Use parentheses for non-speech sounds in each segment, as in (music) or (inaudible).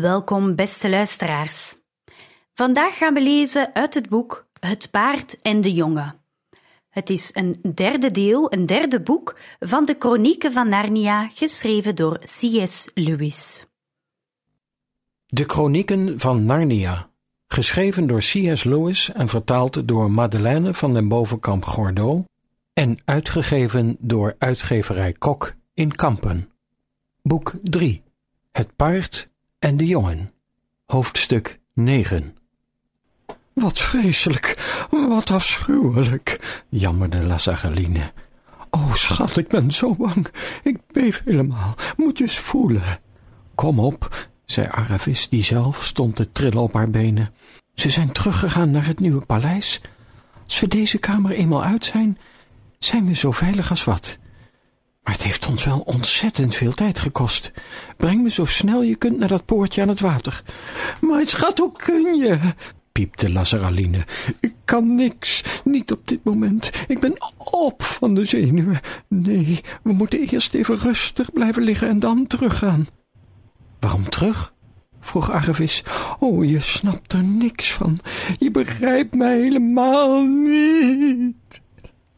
Welkom, beste luisteraars. Vandaag gaan we lezen uit het boek Het paard en de jongen. Het is een derde deel, een derde boek van de Chronieken van Narnia, geschreven door C.S. Lewis. De Chronieken van Narnia, geschreven door C.S. Lewis en vertaald door Madeleine van den Bovenkamp Gordeau en uitgegeven door uitgeverij Kok in Kampen. Boek 3 Het paard en de jongen. Hoofdstuk 9 Wat vreselijk, wat afschuwelijk, jammerde Lazarine. O, schat, ik ben zo bang. Ik beef helemaal. Moet je eens voelen. Kom op, zei Aravis, die zelf stond te trillen op haar benen. Ze zijn teruggegaan naar het nieuwe paleis. Als we deze kamer eenmaal uit zijn, zijn we zo veilig als wat. Maar het heeft ons wel ontzettend veel tijd gekost. Breng me zo snel je kunt naar dat poortje aan het water. Maar schat, hoe kun je? piepte Lazaraline. Ik kan niks, niet op dit moment. Ik ben op van de zenuwen. Nee, we moeten eerst even rustig blijven liggen en dan teruggaan. Waarom terug? vroeg Arvis. Oh, je snapt er niks van. Je begrijpt mij helemaal niet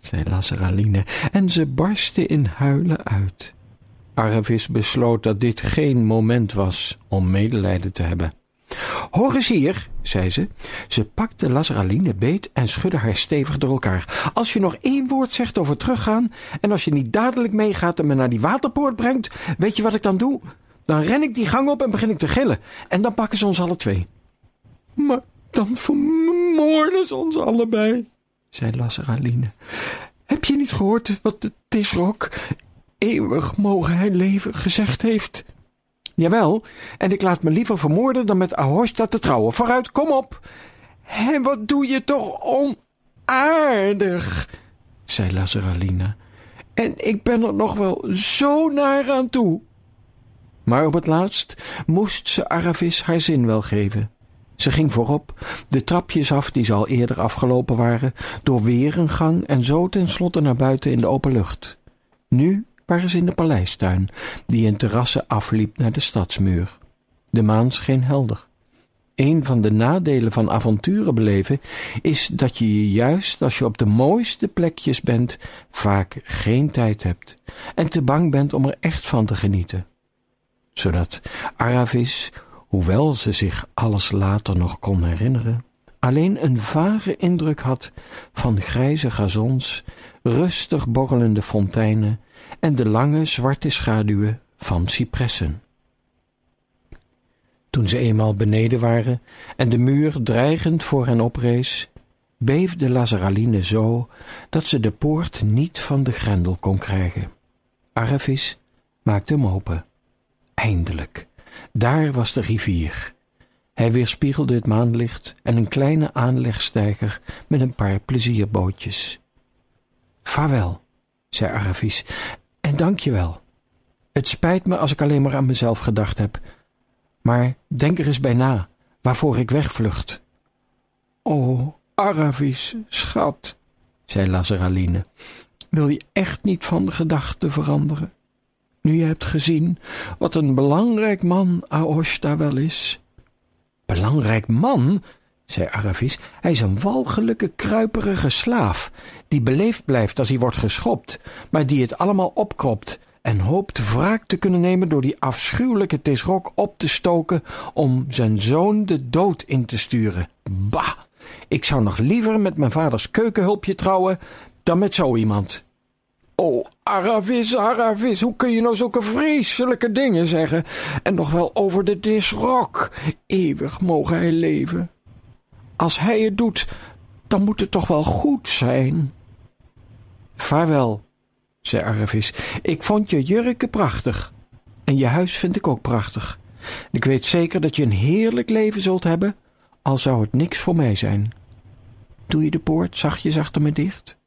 zei Lazaraline, en ze barstte in huilen uit. Aravis besloot dat dit geen moment was om medelijden te hebben. Hoor eens hier, zei ze. Ze pakte Lazaraline beet en schudde haar stevig door elkaar. Als je nog één woord zegt over teruggaan en als je niet dadelijk meegaat en me naar die waterpoort brengt, weet je wat ik dan doe? Dan ren ik die gang op en begin ik te gillen. En dan pakken ze ons alle twee. Maar dan vermoorden ze ons allebei, zei Lazaraline. Heb je niet gehoord wat de Tisrok, eeuwig mogen hij leven, gezegd heeft? Jawel, en ik laat me liever vermoorden dan met Ahoshta te trouwen. Vooruit, kom op! En wat doe je toch onaardig, zei Lazaralina. En ik ben er nog wel zo naar aan toe. Maar op het laatst moest ze Aravis haar zin wel geven. Ze ging voorop, de trapjes af die ze al eerder afgelopen waren, door weer een gang en zo tenslotte naar buiten in de open lucht. Nu waren ze in de paleistuin, die in terrassen afliep naar de stadsmuur. De maan scheen helder. Een van de nadelen van avonturen beleven is dat je je juist als je op de mooiste plekjes bent vaak geen tijd hebt en te bang bent om er echt van te genieten. Zodat Aravis hoewel ze zich alles later nog kon herinneren, alleen een vage indruk had van grijze gazons, rustig borrelende fonteinen en de lange zwarte schaduwen van cipressen. Toen ze eenmaal beneden waren en de muur dreigend voor hen oprees, beefde Lazaraline zo dat ze de poort niet van de grendel kon krijgen. Aravis maakte hem open. Eindelijk daar was de rivier. Hij weerspiegelde het maanlicht en een kleine aanlegstijger met een paar plezierbootjes. Vaarwel, zei Aravis, en dank je wel. Het spijt me als ik alleen maar aan mezelf gedacht heb, maar denk er eens bij na waarvoor ik wegvlucht. O, Aravis, schat, zei Lazaraline, wil je echt niet van de gedachte veranderen? Nu je hebt gezien wat een belangrijk man Aoshta wel is. Belangrijk man? zei Aravis. Hij is een walgelijke, kruiperige slaaf, die beleefd blijft als hij wordt geschopt, maar die het allemaal opkropt en hoopt wraak te kunnen nemen door die afschuwelijke Tisrok op te stoken om zijn zoon de dood in te sturen. Bah! Ik zou nog liever met mijn vaders keukenhulpje trouwen dan met zo iemand. Oh, Aravis, Aravis, hoe kun je nou zulke vreselijke dingen zeggen? En nog wel over de disrok. Eeuwig mogen hij leven. Als hij het doet, dan moet het toch wel goed zijn. Vaarwel, zei Aravis. Ik vond je jurken prachtig. En je huis vind ik ook prachtig. Ik weet zeker dat je een heerlijk leven zult hebben, al zou het niks voor mij zijn. Doe je de poort zachtjes achter me dicht?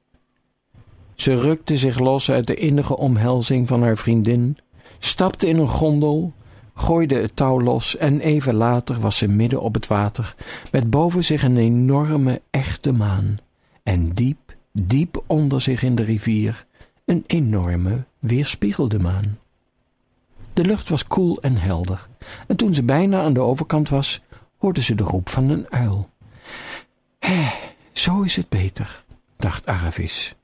Ze rukte zich los uit de innige omhelzing van haar vriendin, stapte in een gondel, gooide het touw los en even later was ze midden op het water, met boven zich een enorme echte maan en diep, diep onder zich in de rivier een enorme weerspiegelde maan. De lucht was koel en helder, en toen ze bijna aan de overkant was, hoorde ze de roep van een uil. Hé, zo is het beter, dacht Aravis.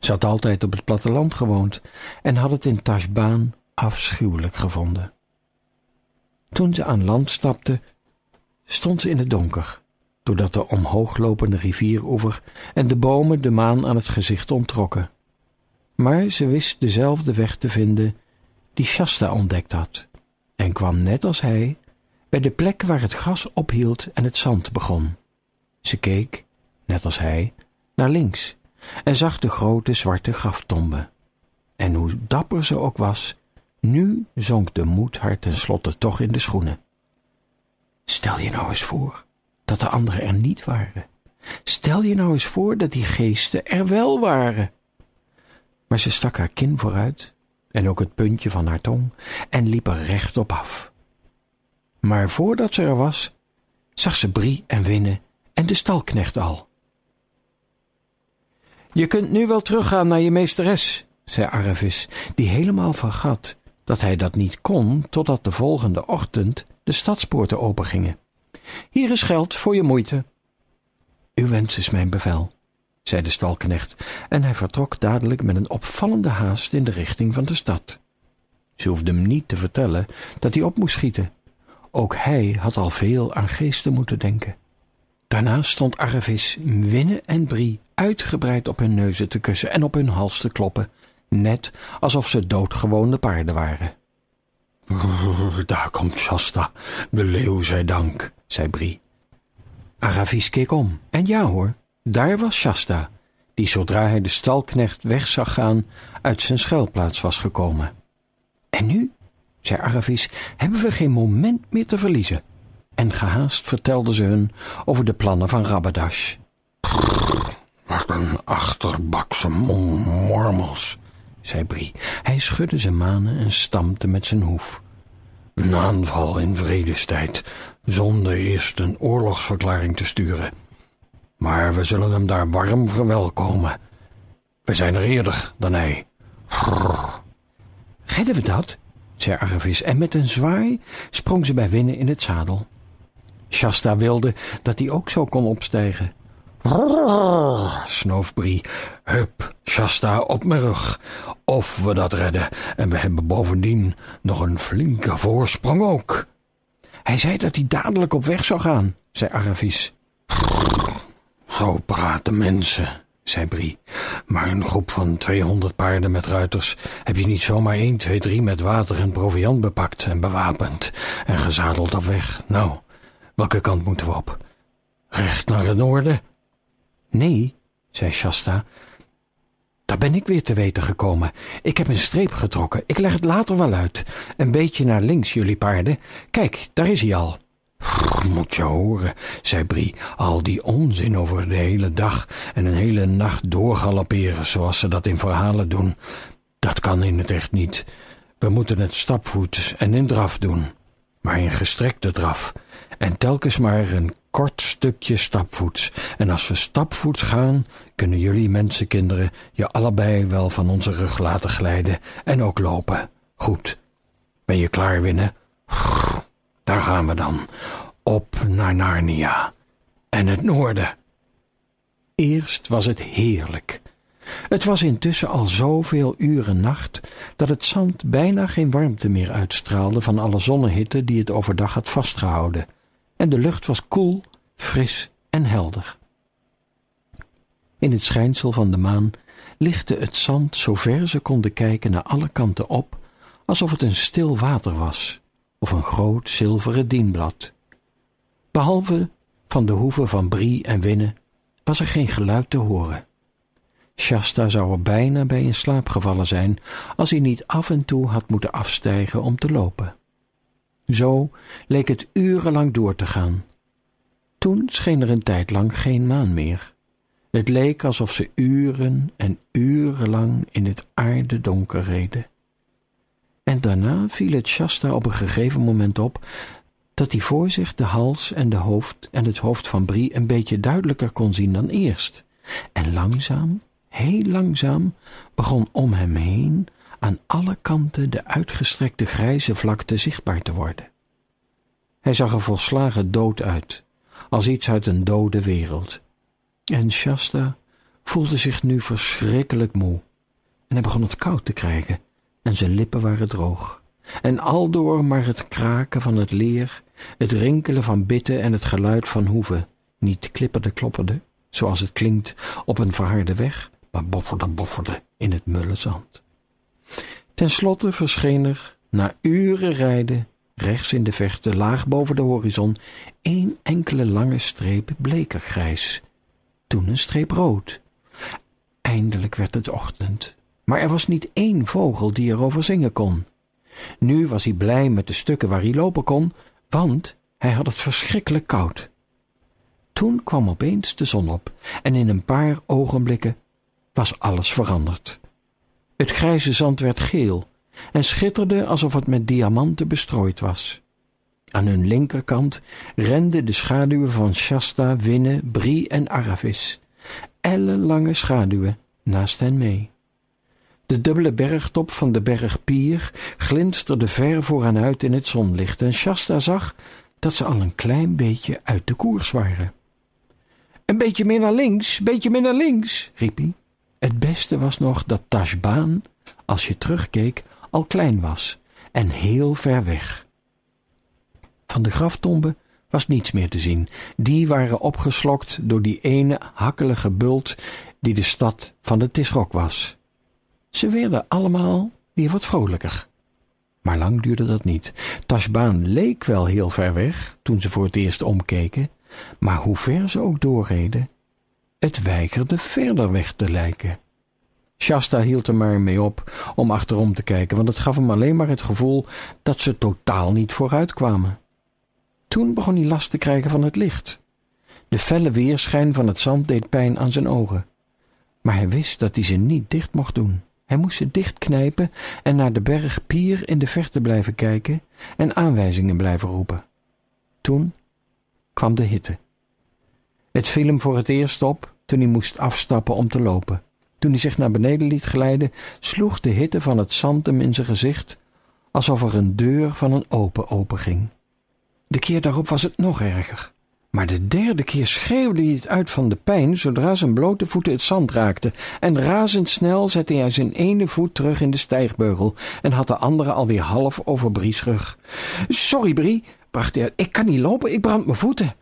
Ze had altijd op het platteland gewoond en had het in Tashbaan afschuwelijk gevonden. Toen ze aan land stapte, stond ze in het donker, doordat de omhooglopende rivieroever en de bomen de maan aan het gezicht onttrokken. Maar ze wist dezelfde weg te vinden die Shasta ontdekt had, en kwam net als hij bij de plek waar het gras ophield en het zand begon. Ze keek, net als hij, naar links en zag de grote zwarte graftombe. En hoe dapper ze ook was, nu zonk de moed haar tenslotte toch in de schoenen. Stel je nou eens voor dat de anderen er niet waren. Stel je nou eens voor dat die geesten er wel waren. Maar ze stak haar kin vooruit en ook het puntje van haar tong en liep er rechtop af. Maar voordat ze er was, zag ze Brie en Winnen en de stalknecht al. Je kunt nu wel teruggaan naar je meesteres, zei Aravis, die helemaal vergat dat hij dat niet kon totdat de volgende ochtend de stadspoorten opengingen. Hier is geld voor je moeite. Uw wens is mijn bevel, zei de stalknecht, en hij vertrok dadelijk met een opvallende haast in de richting van de stad. Ze hoefde hem niet te vertellen dat hij op moest schieten. Ook hij had al veel aan geesten moeten denken. Daarna stond Arvis, Winne en Brie uitgebreid op hun neuzen te kussen en op hun hals te kloppen, net alsof ze doodgewone paarden waren. (laughs) Daar komt Shasta, de leeuw zij dank, zei Brie. Aravis keek om, en ja hoor, daar was Shasta, die zodra hij de stalknecht weg zag gaan, uit zijn schuilplaats was gekomen. En nu, zei Aravis, hebben we geen moment meer te verliezen. En gehaast vertelde ze hun over de plannen van Rabadash. Een achterbakse mormels, zei Brie. Hij schudde zijn manen en stampte met zijn hoef. Een aanval in vredestijd, zonder eerst een oorlogsverklaring te sturen. Maar we zullen hem daar warm verwelkomen. We zijn er eerder dan hij. Redden we dat? zei Arvis, en met een zwaai sprong ze bij Winnen in het zadel. Shasta wilde dat hij ook zo kon opstijgen. Snoof Brie. Hup, Shasta, op mijn rug. Of we dat redden. En we hebben bovendien nog een flinke voorsprong ook. Hij zei dat hij dadelijk op weg zou gaan, zei Aravis. Zo praten mensen, zei Brie. Maar een groep van tweehonderd paarden met ruiters heb je niet zomaar één, twee, drie met water en proviand bepakt en bewapend en gezadeld op weg. Nou, welke kant moeten we op? Recht naar het noorden? Nee, zei Shasta. Daar ben ik weer te weten gekomen. Ik heb een streep getrokken. Ik leg het later wel uit. Een beetje naar links, jullie paarden. Kijk, daar is hij al. Moet je horen, zei Brie, al die onzin over de hele dag en een hele nacht doorgalopperen zoals ze dat in verhalen doen. Dat kan in het echt niet. We moeten het stapvoets en in draf doen, maar in gestrekte draf. En telkens maar een kort stukje stapvoets. En als we stapvoets gaan, kunnen jullie mensenkinderen je allebei wel van onze rug laten glijden en ook lopen. Goed. Ben je klaar, Winnen? Daar gaan we dan. Op naar Narnia. En het noorden. Eerst was het heerlijk. Het was intussen al zoveel uren nacht dat het zand bijna geen warmte meer uitstraalde van alle zonnehitte die het overdag had vastgehouden, en de lucht was koel, fris en helder. In het schijnsel van de maan lichtte het zand zo ver ze konden kijken naar alle kanten op, alsof het een stil water was of een groot zilveren dienblad. Behalve van de hoeven van Brie en Winnen was er geen geluid te horen. Shasta zou er bijna bij in slaap gevallen zijn als hij niet af en toe had moeten afstijgen om te lopen. Zo leek het urenlang door te gaan. Toen scheen er een tijd lang geen maan meer. Het leek alsof ze uren en urenlang in het aardedonker reden. En daarna viel het Shasta op een gegeven moment op dat hij voor zich de hals en de hoofd en het hoofd van Brie een beetje duidelijker kon zien dan eerst. En langzaam, heel langzaam, begon om hem heen aan alle kanten de uitgestrekte grijze vlakte zichtbaar te worden. Hij zag er volslagen dood uit, als iets uit een dode wereld. En Shasta voelde zich nu verschrikkelijk moe. En hij begon het koud te krijgen en zijn lippen waren droog. En aldoor maar het kraken van het leer, het rinkelen van bitten en het geluid van hoeven, niet klipperde klopperde, zoals het klinkt op een verharde weg, maar bofferde bofferde in het mulle zand. Ten slotte verscheen er, na uren rijden, rechts in de verte, laag boven de horizon, één enkele lange streep bleker grijs, toen een streep rood. Eindelijk werd het ochtend, maar er was niet één vogel die erover zingen kon. Nu was hij blij met de stukken waar hij lopen kon, want hij had het verschrikkelijk koud. Toen kwam opeens de zon op en in een paar ogenblikken was alles veranderd. Het grijze zand werd geel en schitterde alsof het met diamanten bestrooid was. Aan hun linkerkant renden de schaduwen van Shasta, Winne, Brie en Aravis, ellenlange schaduwen naast hen mee. De dubbele bergtop van de berg Pier glinsterde ver vooraan uit in het zonlicht en Shasta zag dat ze al een klein beetje uit de koers waren. Een beetje meer naar links, beetje meer naar links, riep hij. Het beste was nog dat Tashbaan, als je terugkeek, al klein was en heel ver weg. Van de graftomben was niets meer te zien. Die waren opgeslokt door die ene hakkelige bult die de stad van de Tisrok was. Ze werden allemaal weer wat vrolijker. Maar lang duurde dat niet. Tashbaan leek wel heel ver weg toen ze voor het eerst omkeken, maar hoe ver ze ook doorreden, het weigerde verder weg te lijken. Shasta hield er maar mee op om achterom te kijken, want het gaf hem alleen maar het gevoel dat ze totaal niet vooruit kwamen. Toen begon hij last te krijgen van het licht. De felle weerschijn van het zand deed pijn aan zijn ogen. Maar hij wist dat hij ze niet dicht mocht doen. Hij moest ze dichtknijpen en naar de berg Pier in de verte blijven kijken en aanwijzingen blijven roepen. Toen kwam de hitte. Het viel hem voor het eerst op toen hij moest afstappen om te lopen. Toen hij zich naar beneden liet glijden, sloeg de hitte van het zand hem in zijn gezicht, alsof er een deur van een open openging. De keer daarop was het nog erger. Maar de derde keer schreeuwde hij het uit van de pijn zodra zijn blote voeten het zand raakten, en razendsnel zette hij zijn ene voet terug in de stijgbeugel en had de andere alweer half over Brie's rug. Sorry, Brie, bracht hij uit, ik kan niet lopen, ik brand mijn voeten.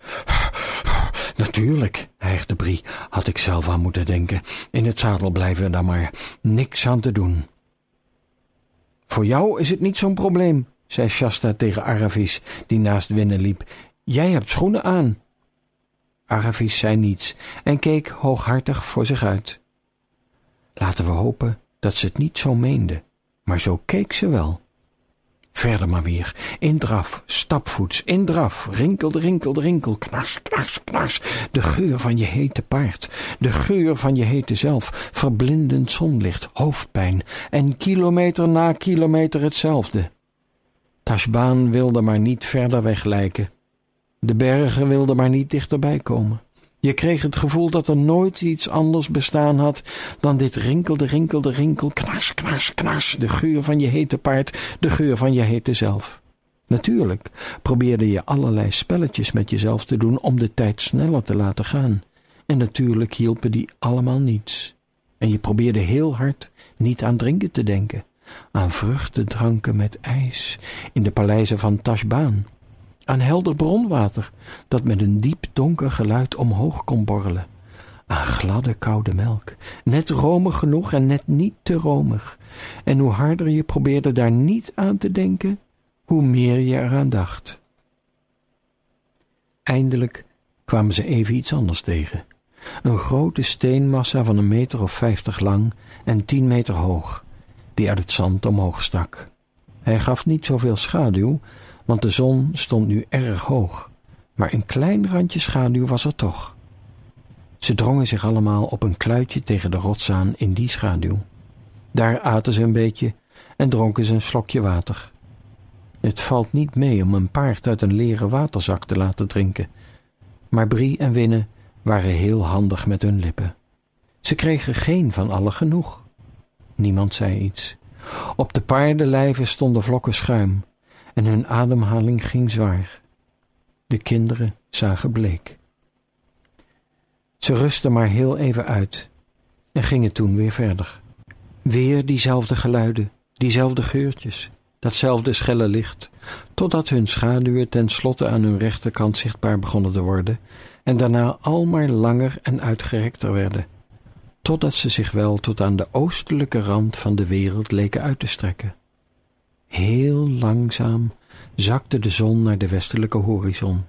Natuurlijk, hijgde Brie, had ik zelf aan moeten denken. In het zadel blijven dan maar, niks aan te doen. Voor jou is het niet zo'n probleem, zei Shasta tegen Aravis, die naast Winnen liep. Jij hebt schoenen aan. Aravis zei niets en keek hooghartig voor zich uit. Laten we hopen dat ze het niet zo meende, maar zo keek ze wel. Verder maar weer. In draf, stapvoets, in draf. Rinkel, rinkel, rinkel. Knars, knars, knars. De geur van je hete paard. De geur van je hete zelf. Verblindend zonlicht, hoofdpijn. En kilometer na kilometer hetzelfde. Tashbaan wilde maar niet verder weg lijken. De bergen wilden maar niet dichterbij komen. Je kreeg het gevoel dat er nooit iets anders bestaan had dan dit rinkelde, rinkelde, rinkel, knars, knars, knars, de geur van je hete paard, de geur van je hete zelf. Natuurlijk probeerde je allerlei spelletjes met jezelf te doen om de tijd sneller te laten gaan. En natuurlijk hielpen die allemaal niets. En je probeerde heel hard niet aan drinken te denken, aan vruchtendranken met ijs in de paleizen van Tashbaan aan helder bronwater dat met een diep donker geluid omhoog kon borrelen, aan gladde koude melk, net romig genoeg en net niet te romig. En hoe harder je probeerde daar niet aan te denken, hoe meer je eraan dacht. Eindelijk kwamen ze even iets anders tegen. een grote steenmassa van een meter of vijftig lang en tien meter hoog, die uit het zand omhoog stak. Hij gaf niet zoveel schaduw, want de zon stond nu erg hoog, maar een klein randje schaduw was er toch. Ze drongen zich allemaal op een kluitje tegen de rots aan in die schaduw. Daar aten ze een beetje en dronken ze een slokje water. Het valt niet mee om een paard uit een leren waterzak te laten drinken, maar Brie en Winne waren heel handig met hun lippen. Ze kregen geen van allen genoeg. Niemand zei iets. Op de paardenlijven stonden vlokken schuim en hun ademhaling ging zwaar. De kinderen zagen bleek. Ze rustten maar heel even uit en gingen toen weer verder. Weer diezelfde geluiden, diezelfde geurtjes, datzelfde schelle licht, totdat hun schaduwen tenslotte aan hun rechterkant zichtbaar begonnen te worden en daarna al maar langer en uitgerekter werden, totdat ze zich wel tot aan de oostelijke rand van de wereld leken uit te strekken. Heel langzaam zakte de zon naar de westelijke horizon.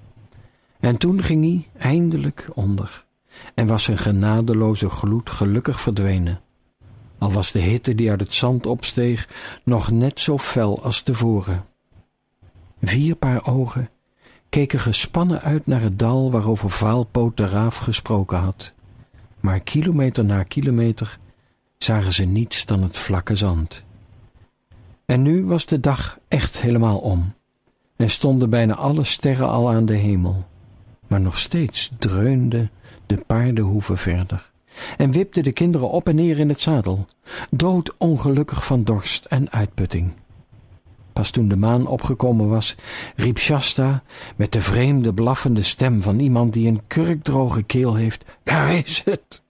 En toen ging hij eindelijk onder en was zijn genadeloze gloed gelukkig verdwenen. Al was de hitte die uit het zand opsteeg nog net zo fel als tevoren. Vier paar ogen keken gespannen uit naar het dal waarover Vaalpoot de raaf gesproken had. Maar kilometer na kilometer zagen ze niets dan het vlakke zand. En nu was de dag echt helemaal om en stonden bijna alle sterren al aan de hemel. Maar nog steeds dreunden de paardenhoeven verder en wipten de kinderen op en neer in het zadel, doodongelukkig van dorst en uitputting. Pas toen de maan opgekomen was, riep Shasta met de vreemde blaffende stem van iemand die een kurkdroge keel heeft: Daar is het!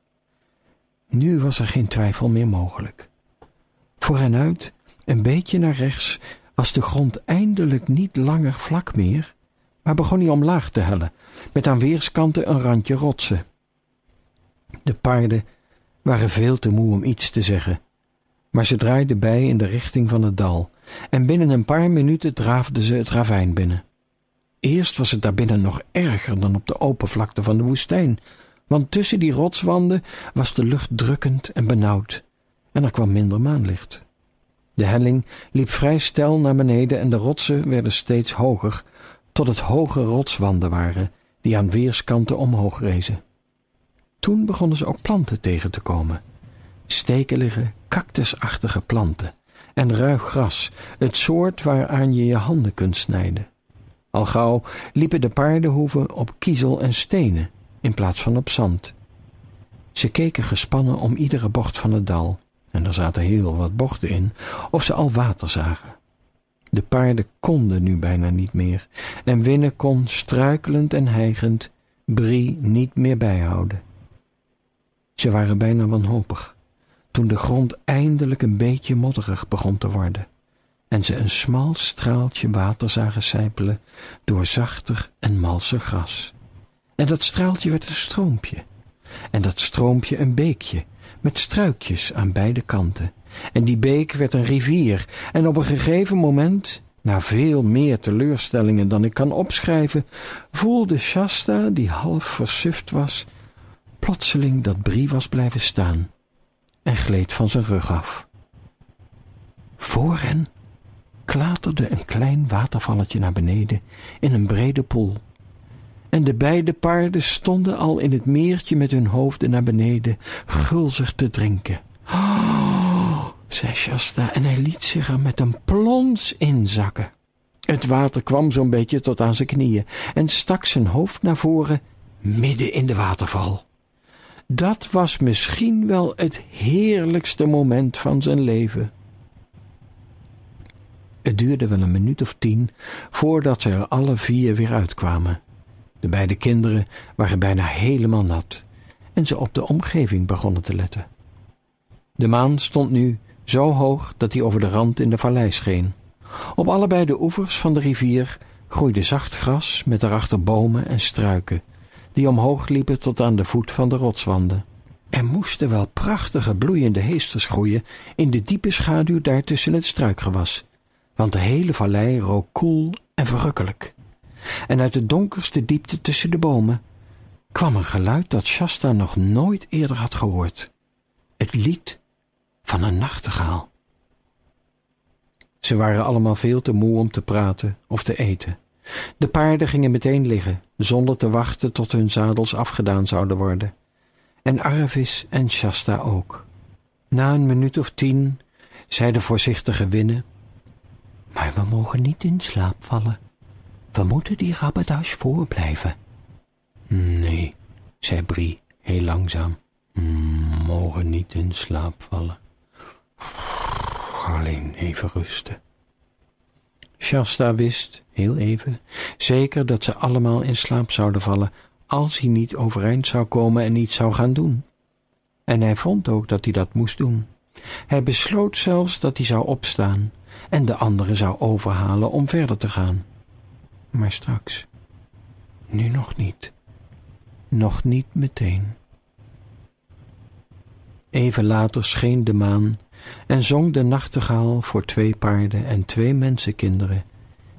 Nu was er geen twijfel meer mogelijk. Voor hen uit, een beetje naar rechts, was de grond eindelijk niet langer vlak meer, maar begon hij omlaag te hellen, met aan weerskanten een randje rotsen. De paarden waren veel te moe om iets te zeggen, maar ze draaiden bij in de richting van het dal, en binnen een paar minuten draafden ze het ravijn binnen. Eerst was het daarbinnen nog erger dan op de open vlakte van de woestijn, want tussen die rotswanden was de lucht drukkend en benauwd, en er kwam minder maanlicht. De helling liep vrij steil naar beneden en de rotsen werden steeds hoger, tot het hoge rotswanden waren, die aan weerskanten omhoog rezen. Toen begonnen ze ook planten tegen te komen. Stekelige, cactusachtige planten en ruig gras, het soort waaraan je je handen kunt snijden. Al gauw liepen de paardenhoeven op kiezel en stenen in plaats van op zand. Ze keken gespannen om iedere bocht van het dal, en er zaten heel wat bochten in, of ze al water zagen. De paarden konden nu bijna niet meer, en Winnen kon, struikelend en hijgend, Brie niet meer bijhouden. Ze waren bijna wanhopig, toen de grond eindelijk een beetje modderig begon te worden, en ze een smal straaltje water zagen sijpelen door zachtig en malser gras. En dat straaltje werd een stroompje, en dat stroompje een beekje, met struikjes aan beide kanten. En die beek werd een rivier, en op een gegeven moment, na veel meer teleurstellingen dan ik kan opschrijven, voelde Shasta, die half versuft was, plotseling dat Brie was blijven staan en gleed van zijn rug af. Voor hen klaterde een klein watervalletje naar beneden in een brede poel en de beide paarden stonden al in het meertje met hun hoofden naar beneden, gulzig te drinken. Oh, zei Shasta, en hij liet zich er met een plons inzakken. Het water kwam zo'n beetje tot aan zijn knieën en stak zijn hoofd naar voren midden in de waterval. Dat was misschien wel het heerlijkste moment van zijn leven. Het duurde wel een minuut of tien voordat ze er alle vier weer uitkwamen. De beide kinderen waren bijna helemaal nat en ze op de omgeving begonnen te letten. De maan stond nu zo hoog dat hij over de rand in de vallei scheen. Op allebei de oevers van de rivier groeide zacht gras met daarachter bomen en struiken, die omhoog liepen tot aan de voet van de rotswanden. Er moesten wel prachtige bloeiende heesters groeien in de diepe schaduw daar tussen het struikgewas, want de hele vallei rook koel en verrukkelijk en uit de donkerste diepte tussen de bomen kwam een geluid dat Shasta nog nooit eerder had gehoord. Het lied van een nachtegaal. Ze waren allemaal veel te moe om te praten of te eten. De paarden gingen meteen liggen, zonder te wachten tot hun zadels afgedaan zouden worden. En Arvis en Shasta ook. Na een minuut of tien zei de voorzichtige Winne, maar we mogen niet in slaap vallen. We moeten die rabbadash voorblijven. Nee, zei Brie heel langzaam. Mogen niet in slaap vallen. Alleen even rusten. Shasta wist, heel even, zeker dat ze allemaal in slaap zouden vallen als hij niet overeind zou komen en iets zou gaan doen. En hij vond ook dat hij dat moest doen. Hij besloot zelfs dat hij zou opstaan en de anderen zou overhalen om verder te gaan. Maar straks. Nu nog niet. Nog niet meteen. Even later scheen de maan en zong de nachtegaal voor twee paarden en twee mensenkinderen,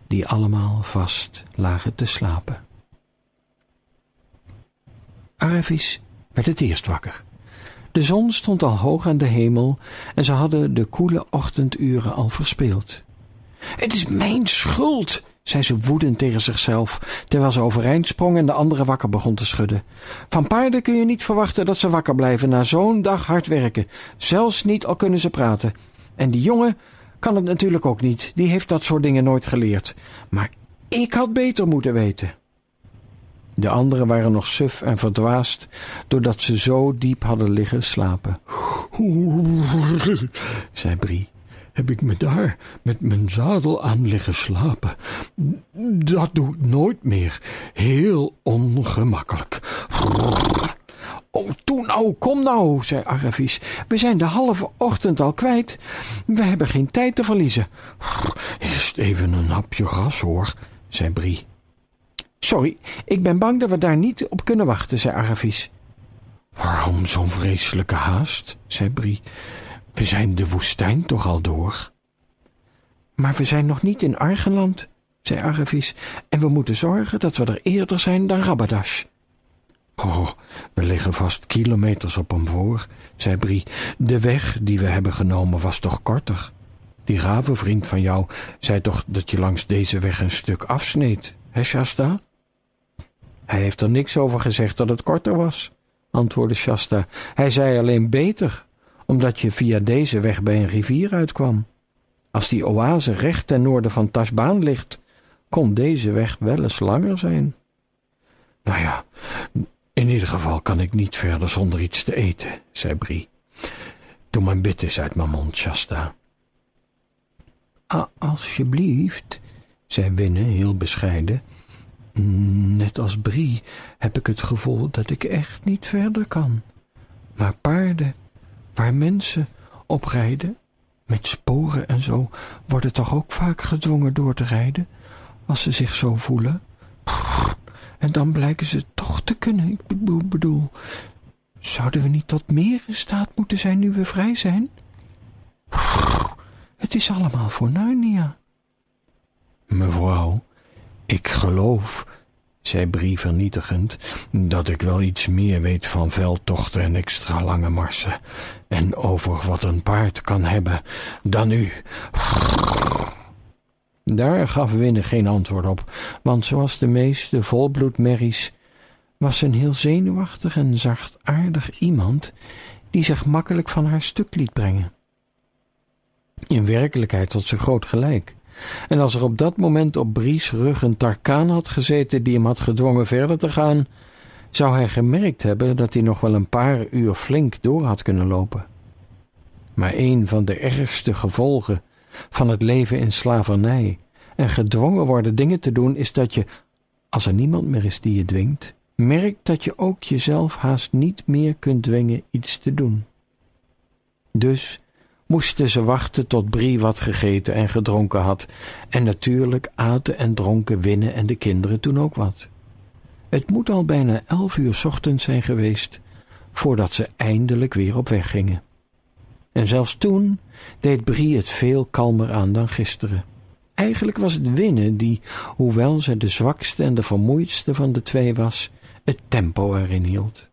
die allemaal vast lagen te slapen. Arvis werd het eerst wakker. De zon stond al hoog aan de hemel en ze hadden de koele ochtenduren al verspeeld. Het is mijn schuld, zei ze woedend tegen zichzelf, terwijl ze overeind sprong en de andere wakker begon te schudden. Van paarden kun je niet verwachten dat ze wakker blijven na zo'n dag hard werken, zelfs niet al kunnen ze praten. En die jongen kan het natuurlijk ook niet, die heeft dat soort dingen nooit geleerd. Maar ik had beter moeten weten. De anderen waren nog suf en verdwaasd, doordat ze zo diep hadden liggen slapen. (laughs) zei Brie heb ik me daar met mijn zadel aan liggen slapen. Dat doe ik nooit meer. Heel ongemakkelijk. Oh, toe nou, kom nou, zei Aravis. We zijn de halve ochtend al kwijt. We hebben geen tijd te verliezen. Eerst even een hapje gras, hoor, zei Brie. Sorry, ik ben bang dat we daar niet op kunnen wachten, zei Aravis. Waarom zo'n vreselijke haast, zei Brie. We zijn de woestijn toch al door? Maar we zijn nog niet in Argenland, zei Argevis, en we moeten zorgen dat we er eerder zijn dan Rabadash. Oh, we liggen vast kilometers op hem voor, zei Brie. De weg die we hebben genomen was toch korter? Die ravenvriend van jou zei toch dat je langs deze weg een stuk afsneed, hè, Shasta? Hij heeft er niks over gezegd dat het korter was, antwoordde Shasta. Hij zei alleen beter omdat je via deze weg bij een rivier uitkwam. Als die oase recht ten noorden van Tasbaan ligt, kon deze weg wel eens langer zijn. Nou ja, in ieder geval kan ik niet verder zonder iets te eten, zei Brie. Doe mijn bit eens uit mijn mond, Shasta. Ah, alsjeblieft, zei Winne heel bescheiden. Net als Brie heb ik het gevoel dat ik echt niet verder kan. Maar paarden waar mensen op rijden, met sporen en zo, worden toch ook vaak gedwongen door te rijden, als ze zich zo voelen. En dan blijken ze toch te kunnen. Ik bedoel, zouden we niet tot meer in staat moeten zijn nu we vrij zijn? Het is allemaal voor Narnia. Mevrouw, ik geloof zei Brie vernietigend, dat ik wel iets meer weet van veldtochten en extra lange marsen, en over wat een paard kan hebben, dan u. Daar gaf Winne geen antwoord op, want zoals de meeste volbloedmerries was ze een heel zenuwachtig en zachtaardig iemand die zich makkelijk van haar stuk liet brengen. In werkelijkheid had ze groot gelijk. En als er op dat moment op Bries rug een tarkaan had gezeten die hem had gedwongen verder te gaan, zou hij gemerkt hebben dat hij nog wel een paar uur flink door had kunnen lopen. Maar een van de ergste gevolgen van het leven in slavernij en gedwongen worden dingen te doen is dat je, als er niemand meer is die je dwingt, merkt dat je ook jezelf haast niet meer kunt dwingen iets te doen. Dus moesten ze wachten tot Brie wat gegeten en gedronken had, en natuurlijk aten en dronken Winnen en de kinderen toen ook wat. Het moet al bijna elf uur ochtends zijn geweest, voordat ze eindelijk weer op weg gingen. En zelfs toen deed Brie het veel kalmer aan dan gisteren. Eigenlijk was het Winnen die, hoewel ze de zwakste en de vermoeidste van de twee was, het tempo erin hield.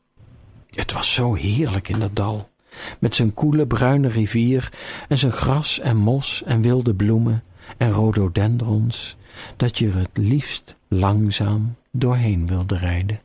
Het was zo heerlijk in dat dal, met zijn koele bruine rivier en zijn gras en mos en wilde bloemen en rhododendrons, dat je er het liefst langzaam doorheen wilde rijden.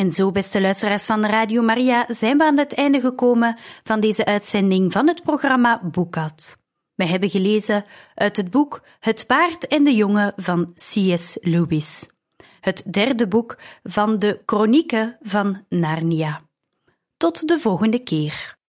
En zo, beste luisteraars van Radio Maria, zijn we aan het einde gekomen van deze uitzending van het programma Boekat. We hebben gelezen uit het boek Het paard en de jongen van C.S. Lewis, het derde boek van de Chronieken van Narnia. Tot de volgende keer.